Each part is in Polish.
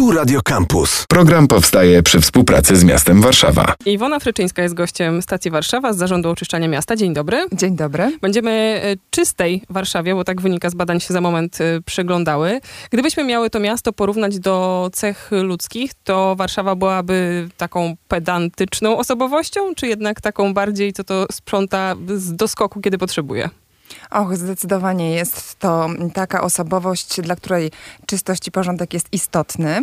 Tu Radio Campus. Program powstaje przy współpracy z miastem Warszawa. Iwona Fryczyńska jest gościem stacji Warszawa z Zarządu Oczyszczania Miasta. Dzień dobry. Dzień dobry. Będziemy e, czystej Warszawie, bo tak wynika z badań, się za moment e, przyglądały. Gdybyśmy miały to miasto porównać do cech ludzkich, to Warszawa byłaby taką pedantyczną osobowością, czy jednak taką bardziej, co to sprząta z doskoku, kiedy potrzebuje? Och, zdecydowanie jest to taka osobowość, dla której czystość i porządek jest istotny,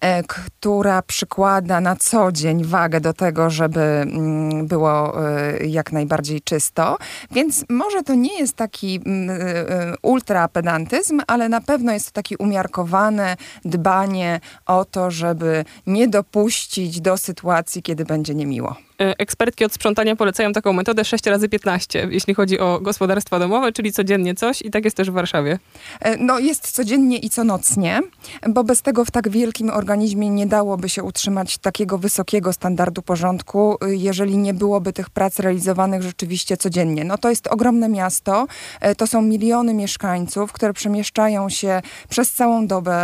e, która przykłada na co dzień wagę do tego, żeby mm, było e, jak najbardziej czysto. Więc może to nie jest taki mm, e, ultrapedantyzm, ale na pewno jest to takie umiarkowane dbanie o to, żeby nie dopuścić do sytuacji, kiedy będzie niemiło. E, ekspertki od sprzątania polecają taką metodę 6 razy 15, jeśli chodzi o gospodarstwa domowe, czyli codziennie coś i tak jest też w Warszawie. E, no jest codziennie i co nocnie, bo bez tego w tak wielkim organizmie nie dałoby się utrzymać takiego wysokiego standardu porządku, y, jeżeli nie byłoby tych prac realizowanych rzeczywiście codziennie. No to jest ogromne miasto, e, to są miliony mieszkańców, które przemieszczają się przez całą dobę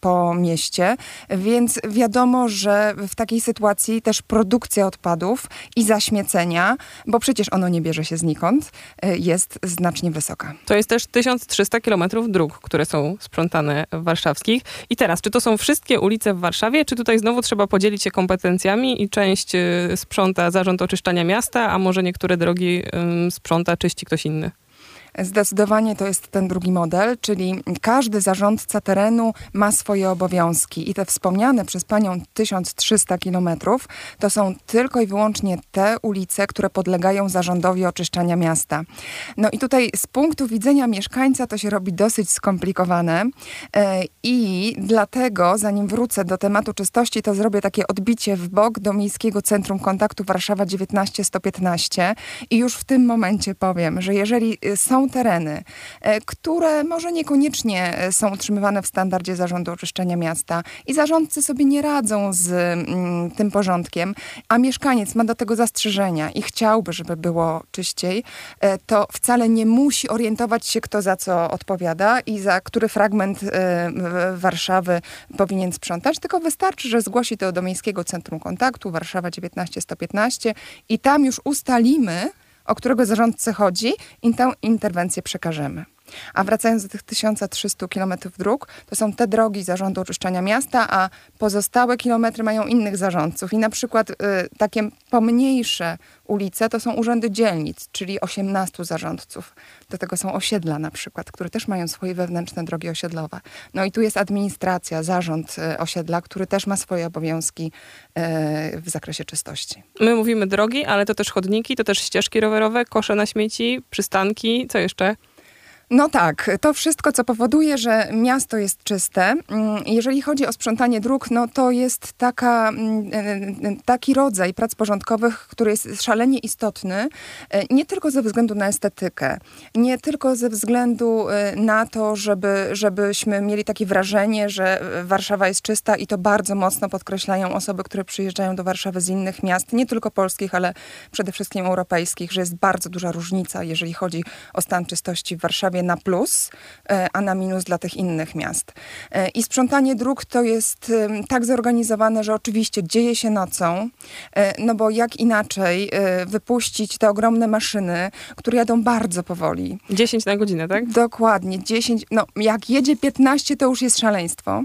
po mieście, więc wiadomo, że w takiej sytuacji też produkcja odpadów i zaśmiecenia, bo przecież ono nie bierze się znikąd, y, jest znacznie wysoka. To jest też 1300 kilometrów dróg, które są sprzątane warszawskich. I teraz, czy to są wszystkie ulice w Warszawie, czy tutaj znowu trzeba podzielić się kompetencjami i część y, sprząta Zarząd Oczyszczania Miasta, a może niektóre drogi sprząta, czyści ktoś inny? Zdecydowanie to jest ten drugi model, czyli każdy zarządca terenu ma swoje obowiązki. I te wspomniane przez panią 1300 kilometrów to są tylko i wyłącznie te ulice, które podlegają zarządowi oczyszczania miasta. No i tutaj z punktu widzenia mieszkańca to się robi dosyć skomplikowane. E, i dlatego, zanim wrócę do tematu czystości, to zrobię takie odbicie w bok do Miejskiego Centrum Kontaktu Warszawa 19115 i już w tym momencie powiem, że jeżeli są tereny, e, które może niekoniecznie e, są utrzymywane w standardzie zarządu oczyszczenia miasta i zarządcy sobie nie radzą z mm, tym porządkiem, a mieszkaniec ma do tego zastrzeżenia i chciałby, żeby było czyściej, e, to wcale nie musi orientować się, kto za co odpowiada i za który fragment Warszawy powinien sprzątać, tylko wystarczy, że zgłosi to do Miejskiego Centrum Kontaktu Warszawa 19115 i tam już ustalimy, o którego zarządcy chodzi i tę interwencję przekażemy. A wracając do tych 1300 km dróg, to są te drogi Zarządu Oczyszczania Miasta, a pozostałe kilometry mają innych zarządców. I na przykład y, takie pomniejsze ulice to są urzędy dzielnic, czyli 18 zarządców. Do tego są osiedla na przykład, które też mają swoje wewnętrzne drogi osiedlowe. No i tu jest administracja, zarząd y, osiedla, który też ma swoje obowiązki y, w zakresie czystości. My mówimy drogi, ale to też chodniki, to też ścieżki rowerowe, kosze na śmieci, przystanki, co jeszcze? No tak, to wszystko, co powoduje, że miasto jest czyste. Mm, jeżeli chodzi o sprzątanie dróg, no to jest taka, mm, e, taki rodzaj prac porządkowych, który jest szalenie istotny, e, nie tylko ze względu na estetykę, nie tylko ze względu e, na to, żeby, żebyśmy mieli takie wrażenie, że Warszawa jest czysta i to bardzo mocno podkreślają osoby, które przyjeżdżają do Warszawy z innych miast, nie tylko polskich, ale przede wszystkim europejskich, że jest bardzo duża różnica, jeżeli chodzi o stan czystości w Warszawie na plus, e, a na minus dla tych innych miast. E, I sprzątanie dróg to jest tak zorganizowane, że oczywiście dzieje się nocą, e, no bo jak inaczej wypuścić te ogromne maszyny, które jadą bardzo powoli. 10 na godzinę, tak? Dokładnie, 10, no jak jedzie 15 to już jest szaleństwo,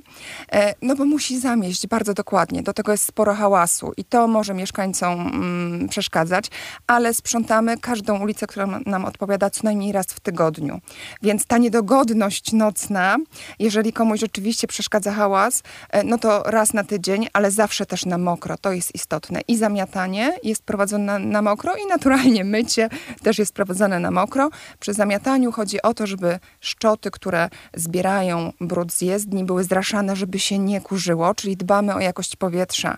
no bo musi zamieść bardzo dokładnie, do tego jest sporo hałasu i to może mieszkańcom mm, przeszkadzać, ale sprzątamy każdą ulicę, która nam odpowiada co najmniej raz w tygodniu. Więc ta niedogodność nocna, jeżeli komuś rzeczywiście przeszkadza hałas, e, no to raz na tydzień, ale zawsze też na mokro. To jest istotne. I zamiatanie jest prowadzone na, mokro i naturalnie mycie też jest prowadzone na mokro. Przy zamiataniu chodzi o to, żeby szczoty, które zbierają brud z jezdni, były zraszane, żeby się nie kurzyło, czyli dbamy o jakość powietrza.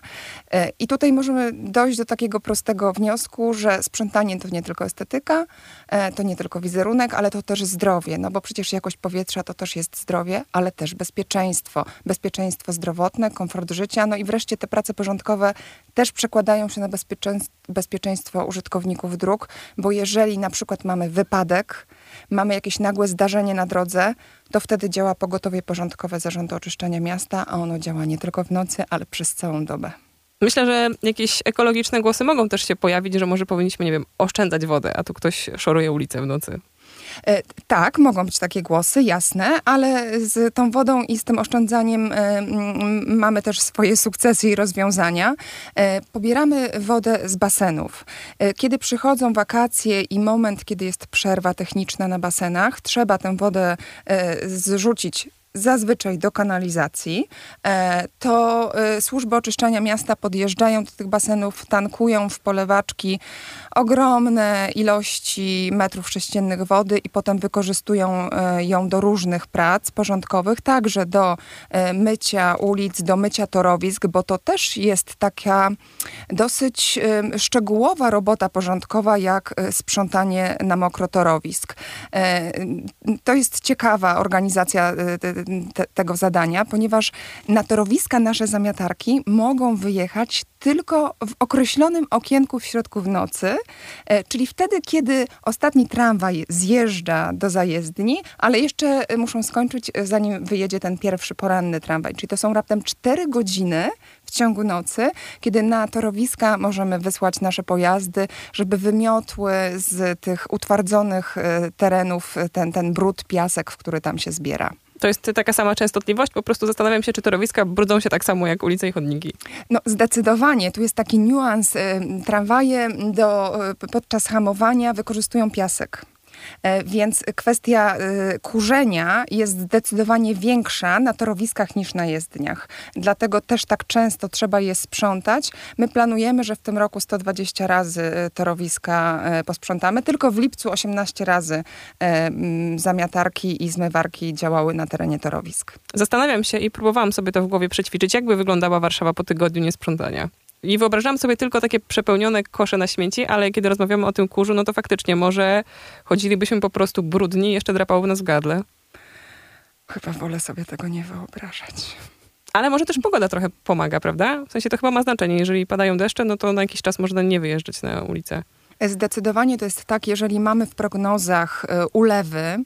E, I tutaj możemy dojść do takiego prostego wniosku, że sprzątanie to nie tylko estetyka, e, to nie tylko wizerunek, ale to też zdrowie zdrowie, no bo przecież jakość powietrza to też jest zdrowie, ale też bezpieczeństwo. Bezpieczeństwo zdrowotne, komfort życia, no i wreszcie te prace porządkowe też przekładają się na bezpieczeństwo użytkowników dróg, bo jeżeli na przykład mamy wypadek, mamy jakieś nagłe zdarzenie na drodze, to wtedy działa pogotowie porządkowe Zarządu Oczyszczania Miasta, a ono działa nie tylko w nocy, ale przez całą dobę. Myślę, że jakieś ekologiczne głosy mogą też się pojawić, że może powinniśmy, nie wiem, oszczędzać wodę, a tu ktoś szoruje ulicę w nocy. E, tak, mogą być takie głosy, jasne, ale z tą wodą i z tym oszczędzaniem e, mamy też swoje sukcesy i rozwiązania. E, pobieramy wodę z basenów. Kiedy przychodzą wakacje i moment, kiedy jest przerwa techniczna na basenach, trzeba tę wodę zrzucić zazwyczaj do kanalizacji, e, to e, służby oczyszczania miasta podjeżdżają do tych basenów, tankują w polewaczki ogromne ilości metrów sześciennych wody i potem wykorzystują e, ją do różnych prac porządkowych, także do mycia ulic, do mycia torowisk, bo to też jest taka dosyć szczegółowa robota porządkowa, jak sprzątanie na mokro torowisk. To jest ciekawa organizacja te, tego zadania, ponieważ na torowiska nasze zamiatarki mogą wyjechać tylko w określonym okienku w środku w nocy, e, czyli wtedy, kiedy ostatni tramwaj zjeżdża do zajezdni, ale jeszcze muszą skończyć, e, zanim wyjedzie ten pierwszy poranny tramwaj. Czyli to są raptem 4 godziny w ciągu nocy, kiedy na torowiska możemy wysłać nasze pojazdy, żeby wymiotły z tych utwardzonych e, terenów ten, ten brud, piasek, w który tam się zbiera. To jest taka sama częstotliwość? Po prostu zastanawiam się, czy torowiska brudzą się tak samo jak ulice i chodniki. No zdecydowanie. Tu jest taki niuans. Tramwaje do, podczas hamowania wykorzystują piasek. E, więc kwestia e, kurzenia jest zdecydowanie większa na torowiskach niż na jezdniach. Dlatego też tak często trzeba je sprzątać. My planujemy, że w tym roku 120 razy e, torowiska posprzątamy. Tylko w lipcu 18 razy zamiatarki i zmywarki działały na terenie torowisk. Zastanawiam się i próbowałam sobie to w głowie przećwiczyć, jakby wyglądała Warszawa po tygodniu niesprzątania. I wyobrażam sobie tylko takie przepełnione kosze na śmieci, ale kiedy rozmawiamy o tym kurzu, no to faktycznie może chodzilibyśmy po prostu brudni i jeszcze drapałoby nas w gardle. Chyba wolę sobie tego nie wyobrażać. Ale może też pogoda trochę pomaga, prawda? W sensie to chyba ma znaczenie. Jeżeli padają deszcze, no to na jakiś czas można nie wyjeżdżać na ulicę. Zdecydowanie to jest tak, jeżeli mamy w prognozach e, ulewy, e,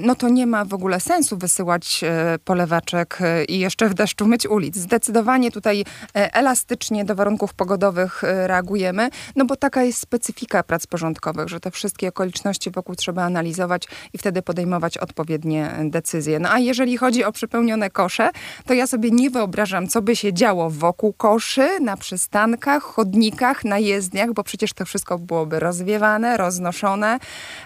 no to nie ma w ogóle sensu wysyłać e, polewaczek i jeszcze w deszczu myć ulic. Zdecydowanie tutaj elastycznie do warunków pogodowych reagujemy, no bo taka jest specyfika prac porządkowych, że te wszystkie okoliczności wokół trzeba analizować i wtedy podejmować odpowiednie decyzje. No a jeżeli chodzi o przepełnione kosze, to ja sobie nie wyobrażam, co by się działo wokół koszy, na przystankach, chodnikach, na jezdniach, bo przecież to wszystko byłoby byłyby rozwiewane, roznoszone.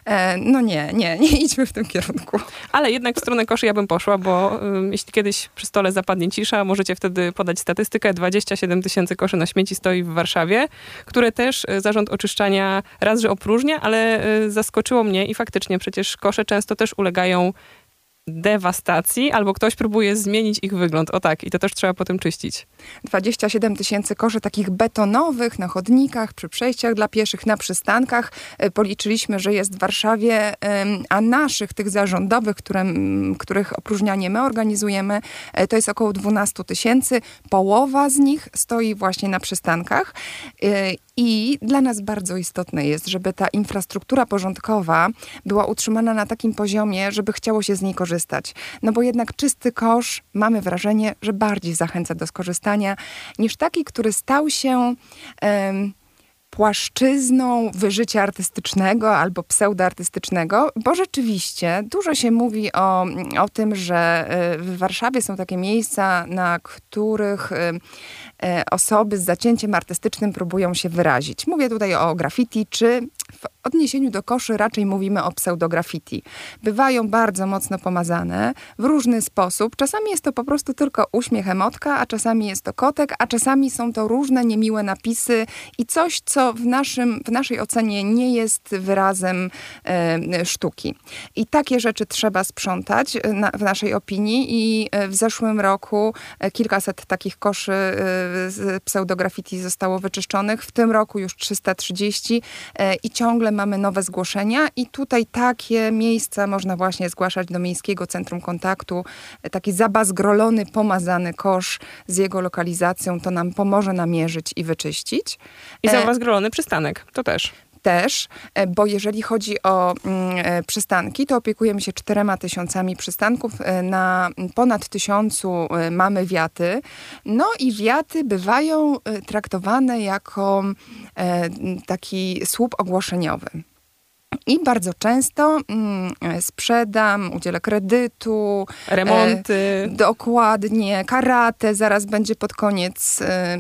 E, no nie, nie, nie idźmy w tym kierunku. Ale jednak w stronę koszy ja bym poszła, bo um, jeśli kiedyś przy stole zapadnie cisza, możecie wtedy podać statystykę. 27 tysięcy koszy na śmieci stoi w Warszawie, które też e, Zarząd Oczyszczania raz, że opróżnia, ale e, zaskoczyło mnie i faktycznie przecież kosze często też ulegają dewastacji, albo ktoś próbuje zmienić ich wygląd. O tak, i to też trzeba potem czyścić. 27 tysięcy koszy takich betonowych na chodnikach, przy przejściach dla pieszych, na przystankach. E, policzyliśmy, że jest w Warszawie, a naszych, tych zarządowych, które, których opróżnianie my organizujemy, e, to jest około 12 tysięcy. Połowa z nich stoi właśnie na przystankach. I dla nas bardzo istotne jest, żeby ta infrastruktura porządkowa była utrzymana na takim poziomie, żeby chciało się z niej korzystać. No bo jednak czysty kosz, mamy wrażenie, że bardziej zachęca do skorzystania niż taki, który stał się... płaszczyzną wyżycia artystycznego albo pseudoartystycznego, bo rzeczywiście dużo się mówi o, o tym, że e, w Warszawie są takie miejsca, na których e, e, osoby z zacięciem artystycznym próbują się wyrazić. Mówię tutaj o graffiti czy w odniesieniu do koszy raczej mówimy o pseudograffiti. Bywają bardzo mocno pomazane w różny sposób. Czasami jest to po prostu tylko uśmiech emotka, a czasami jest to kotek, a czasami są to różne niemiłe napisy i coś, co w, naszym, w naszej ocenie nie jest wyrazem e, sztuki. I takie rzeczy trzeba sprzątać e, na, w naszej opinii i e, w zeszłym roku e, kilkaset takich koszy z pseudograffiti zostało wyczyszczonych. W tym roku już 330 i ciągle mamy nowe zgłoszenia i tutaj takie miejsca można właśnie zgłaszać do Miejskiego Centrum Kontaktu. Taki zabazgrolony, pomazany kosz z jego lokalizacją, to nam pomoże namierzyć i wyczyścić. I zabazgrolony przystanek, to też też, e, bo jeżeli chodzi o mm, e, przystanki, to opiekujemy się czterema tysiącami przystanków. E, na ponad tysiącu mamy wiaty. No i wiaty bywają traktowane jako taki słup ogłoszeniowy. I bardzo często mm, sprzedam, udzielę kredytu. Remonty. E, dokładnie. Karate zaraz będzie pod koniec e,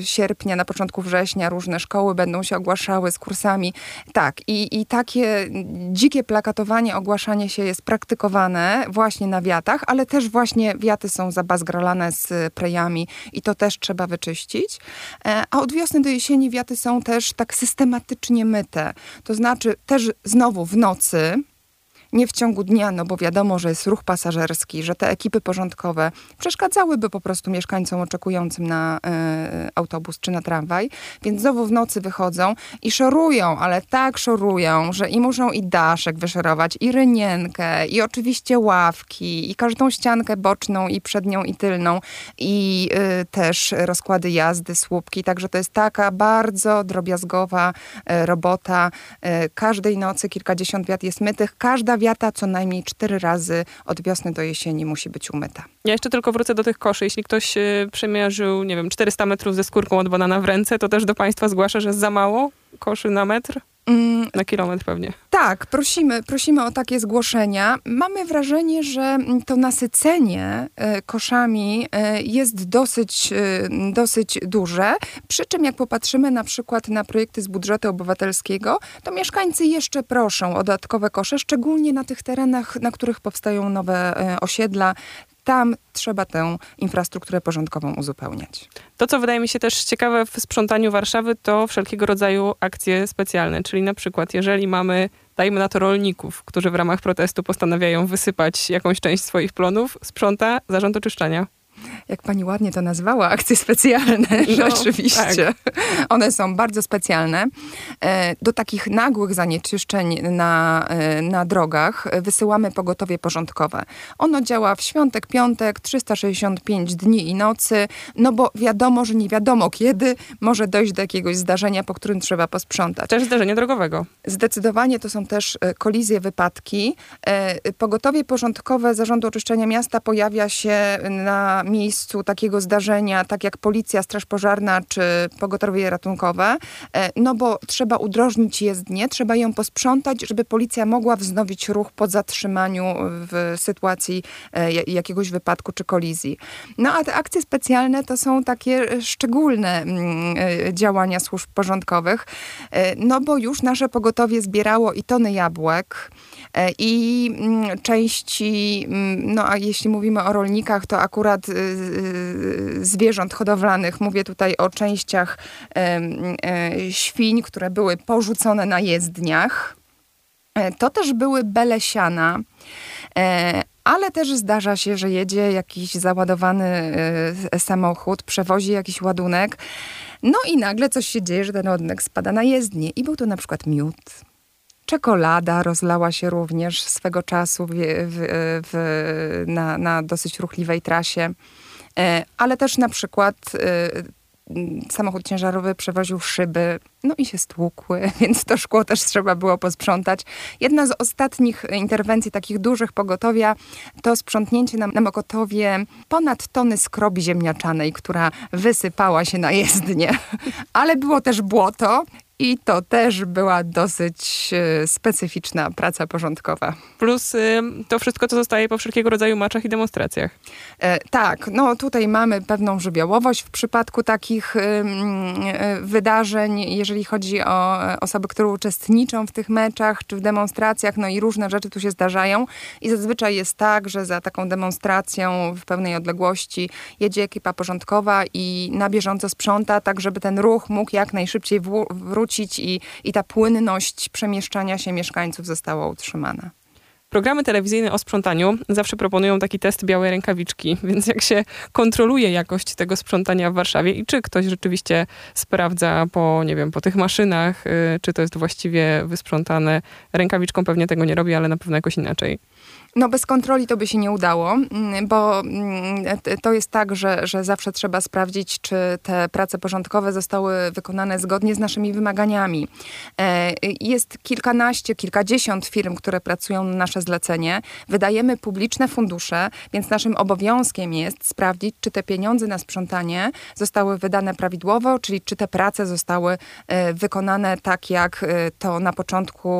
sierpnia, na początku września. Różne szkoły będą się ogłaszały z kursami. Tak, i, i takie dzikie plakatowanie, ogłaszanie się jest praktykowane właśnie na wiatach, ale też właśnie wiaty są zabazgralane z prejami i to też trzeba wyczyścić. E, a od wiosny do jesieni wiaty są też tak systematycznie myte. To znaczy też znowu w nocy, nie w ciągu dnia, no bo wiadomo, że jest ruch pasażerski, że te ekipy porządkowe przeszkadzałyby po prostu mieszkańcom oczekującym na y, autobus czy na tramwaj, więc znowu w nocy wychodzą i szorują, ale tak szorują, że i muszą i daszek wyszorować, i rynienkę, i oczywiście ławki, i każdą ściankę boczną, i przednią, i tylną, i y, też rozkłady jazdy, słupki, także to jest taka bardzo drobiazgowa y, robota. każdej nocy kilkadziesiąt wiat jest mytych, każda wiata co najmniej cztery razy od wiosny do jesieni musi być umyta. Ja jeszcze tylko wrócę do tych koszy. Jeśli ktoś y, przemierzył, nie wiem, 400 metrów ze skórką od banana w ręce, to też do Państwa zgłasza, że za mało koszy na metr? Mm, na kilometr pewnie. Tak, prosimy, prosimy o takie zgłoszenia. Mamy wrażenie, że to nasycenie e, koszami e, jest dosyć, e, dosyć duże. Przy czym jak popatrzymy na przykład na projekty z budżetu obywatelskiego, to mieszkańcy jeszcze proszą o dodatkowe kosze, szczególnie na tych terenach, na których powstają nowe osiedla, tam trzeba tę infrastrukturę porządkową uzupełniać. To, co wydaje mi się też ciekawe w sprzątaniu Warszawy, to wszelkiego rodzaju akcje specjalne. Czyli na przykład, jeżeli mamy, dajmy na to rolników, którzy w ramach protestu postanawiają wysypać jakąś część swoich plonów, sprząta Zarząd Oczyszczania jak pani ładnie to nazwała, akcje specjalne, no, rzeczywiście. Tak. One są bardzo specjalne. E, do takich nagłych zanieczyszczeń na, e, na drogach wysyłamy pogotowie porządkowe. Ono działa w świątek, piątek, 365 dni i nocy, no bo wiadomo, że nie wiadomo kiedy może dojść do jakiegoś zdarzenia, po którym trzeba posprzątać. Też zdarzenia drogowego. Zdecydowanie to są też e, kolizje, wypadki. Pogotowie porządkowe Zarządu Oczyszczenia Miasta pojawia się na miejscu takiego zdarzenia, tak jak policja, straż pożarna czy pogotowie ratunkowe, e, no bo trzeba udrożnić jezdnię, trzeba ją posprzątać, żeby policja mogła wznowić ruch po zatrzymaniu w sytuacji e, jakiegoś wypadku czy kolizji. No a te akcje specjalne to są takie szczególne mm, e, działania służb porządkowych, no bo już nasze pogotowie zbierało i tony jabłek, i mm, części, mm, no a jeśli mówimy o rolnikach, to akurat y, y, zwierząt hodowlanych, mówię tutaj o częściach e, świń, które były porzucone na jezdniach. E, to też były belesiana, e, ale też zdarza się, że jedzie jakiś załadowany samochód, przewozi jakiś ładunek, no i nagle coś się dzieje, że ten ładunek spada na jezdnię. I był to na przykład miód, Czekolada rozlała się również swego czasu w, w, w, na, na dosyć ruchliwej trasie, e, ale też na przykład e, samochód ciężarowy przewoził szyby, no i się stłukły, więc to szkło też trzeba było posprzątać. Jedna z ostatnich interwencji takich dużych pogotowia to sprzątnięcie na, na Mokotowie ponad tony skrobi ziemniaczanej, która wysypała się na jezdnię. Ale było też błoto i to też była dosyć e, specyficzna praca porządkowa. Plus y, to wszystko, co zostaje po wszelkiego rodzaju maczach i demonstracjach. E, tak, no tutaj mamy pewną żywiołowość w przypadku takich y, y, wydarzeń, jeżeli chodzi o osoby, które uczestniczą w tych meczach czy w demonstracjach, no i różne rzeczy tu się zdarzają. I zazwyczaj jest tak, że za taką demonstracją w pełnej odległości jedzie ekipa porządkowa i na bieżąco sprząta, tak żeby ten ruch mógł jak najszybciej wrócić wrócić i, i ta płynność przemieszczania się mieszkańców została utrzymana. Programy telewizyjne o sprzątaniu zawsze proponują taki test białej rękawiczki, więc jak się kontroluje jakość tego sprzątania w Warszawie i czy ktoś rzeczywiście sprawdza po, nie wiem, po tych maszynach, y, czy to jest właściwie wysprzątane rękawiczką, pewnie tego nie robi, ale na pewno jakoś inaczej. No bez kontroli to by się nie udało, mm, bo mm, to jest tak, że, że zawsze trzeba sprawdzić, czy te prace porządkowe zostały wykonane zgodnie z naszymi wymaganiami. E, jest kilkanaście, kilkadziesiąt firm, które pracują na nasze zlecenie. Wydajemy publiczne fundusze, więc naszym obowiązkiem jest sprawdzić, czy te pieniądze na sprzątanie zostały wydane prawidłowo, czyli czy te prace zostały e, wykonane tak, jak e, to na początku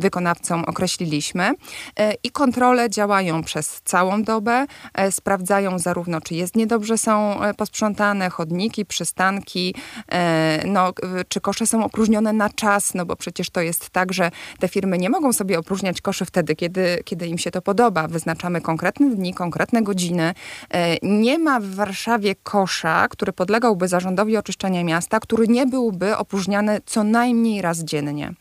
wykonawcom określiliśmy. I kontrole działają przez całą dobę, e, sprawdzają zarówno, czy jest niedobrze są e, posprzątane chodniki, przystanki, e, no, czy kosze są opróżnione na czas, no bo przecież to jest tak, że te firmy nie mogą sobie opróżniać koszy wtedy, kiedy, kiedy im się to podoba. Wyznaczamy konkretne dni, konkretne godziny. Nie ma w Warszawie kosza, który podlegałby zarządowi oczyszczania miasta, który nie byłby opróżniany co najmniej raz dziennie.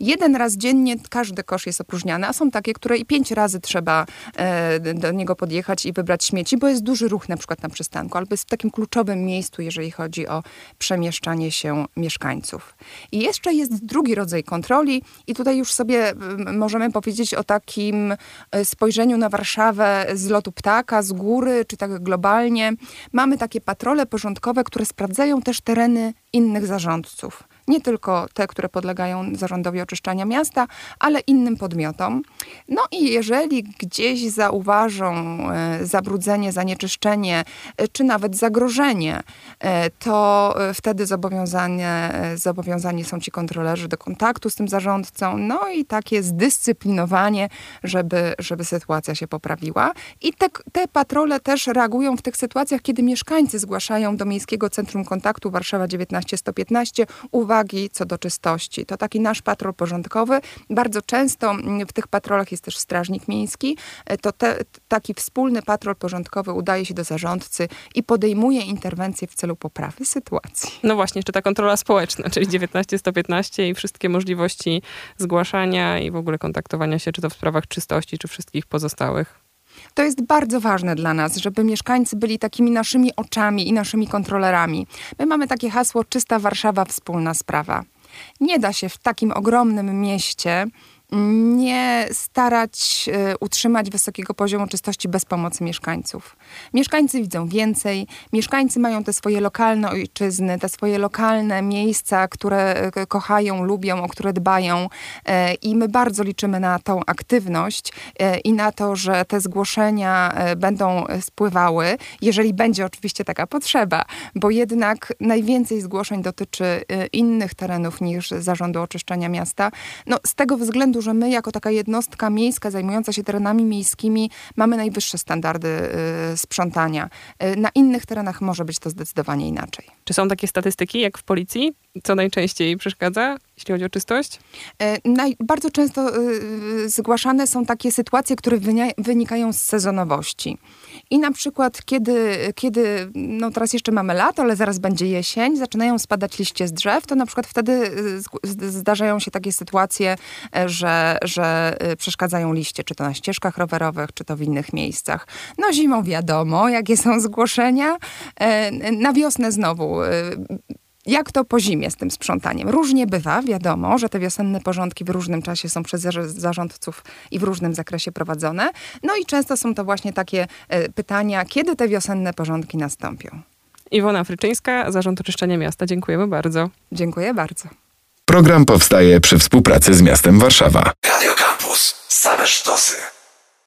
Jeden raz dziennie każdy kosz jest opróżniany, a są takie, które i pięć razy trzeba e, do niego podjechać i wybrać śmieci, bo jest duży ruch na przykład na przystanku, albo jest w takim kluczowym miejscu, jeżeli chodzi o przemieszczanie się mieszkańców. I jeszcze jest drugi rodzaj kontroli i tutaj już sobie możemy powiedzieć o takim e, spojrzeniu na Warszawę z lotu ptaka, z góry, czy tak globalnie. Mamy takie patrole porządkowe, które sprawdzają też tereny innych zarządców nie tylko te, które podlegają zarządowi oczyszczania miasta, ale innym podmiotom. No i jeżeli gdzieś zauważą e, zabrudzenie, zanieczyszczenie, e, czy nawet zagrożenie, e, to wtedy zobowiązanie, zobowiązani są ci kontrolerzy do kontaktu z tym zarządcą, no i takie zdyscyplinowanie, żeby, żeby sytuacja się poprawiła. I te, te patrole też reagują w tych sytuacjach, kiedy mieszkańcy zgłaszają do Miejskiego Centrum Kontaktu Warszawa 19115 uwagi uwagi co do czystości. To taki nasz patrol porządkowy. Bardzo często mm, w tych patrolach jest też strażnik miejski. E, to te, taki wspólny patrol porządkowy udaje się do zarządcy i podejmuje interwencje w celu poprawy sytuacji. No właśnie, czy ta kontrola społeczna, czyli 19-115 i wszystkie możliwości zgłaszania i w ogóle kontaktowania się, czy to w sprawach czystości, czy wszystkich pozostałych. To jest bardzo ważne dla nas, żeby mieszkańcy byli takimi naszymi oczami i naszymi kontrolerami. My mamy takie hasło Czysta Warszawa, wspólna sprawa. Nie da się w takim ogromnym mieście nie starać e, utrzymać wysokiego poziomu czystości bez pomocy mieszkańców. Mieszkańcy widzą więcej, mieszkańcy mają te swoje lokalne ojczyzny, te swoje lokalne miejsca, które e, kochają, lubią, o które dbają e, i my bardzo liczymy na tą aktywność i na to, że te zgłoszenia będą spływały, jeżeli będzie oczywiście taka potrzeba, bo jednak najwięcej zgłoszeń dotyczy innych terenów niż zarządu oczyszczania miasta. No, z tego względu, że my jako taka jednostka miejska zajmująca się terenami miejskimi mamy najwyższe standardy y, sprzątania. Y, na innych terenach może być to zdecydowanie inaczej. Czy są takie statystyki jak w policji? Co najczęściej przeszkadza, jeśli chodzi o czystość? E, naj, bardzo często y, zgłaszane są takie sytuacje, które wynikają z sezonowości. I na przykład, kiedy, kiedy, no teraz jeszcze mamy lato, ale zaraz będzie jesień, zaczynają spadać liście z drzew, to na przykład wtedy y, zdarzają się takie sytuacje, e, że, że y, przeszkadzają liście, czy to na ścieżkach rowerowych, czy to w innych miejscach. No zimą wiadomo, jakie są zgłoszenia. E, na wiosnę znowu jak to po zimie z tym sprzątaniem? Różnie bywa, wiadomo, że te wiosenne porządki w różnym czasie są przez zarządców i w różnym zakresie prowadzone. No i często są to właśnie takie e, pytania, kiedy te wiosenne porządki nastąpią. Iwona Fryczyńska, Zarząd Oczyszczania Miasta. Dziękujemy bardzo. Dziękuję bardzo. Program powstaje przy współpracy z miastem Warszawa. Radio Campus. Same sztosy.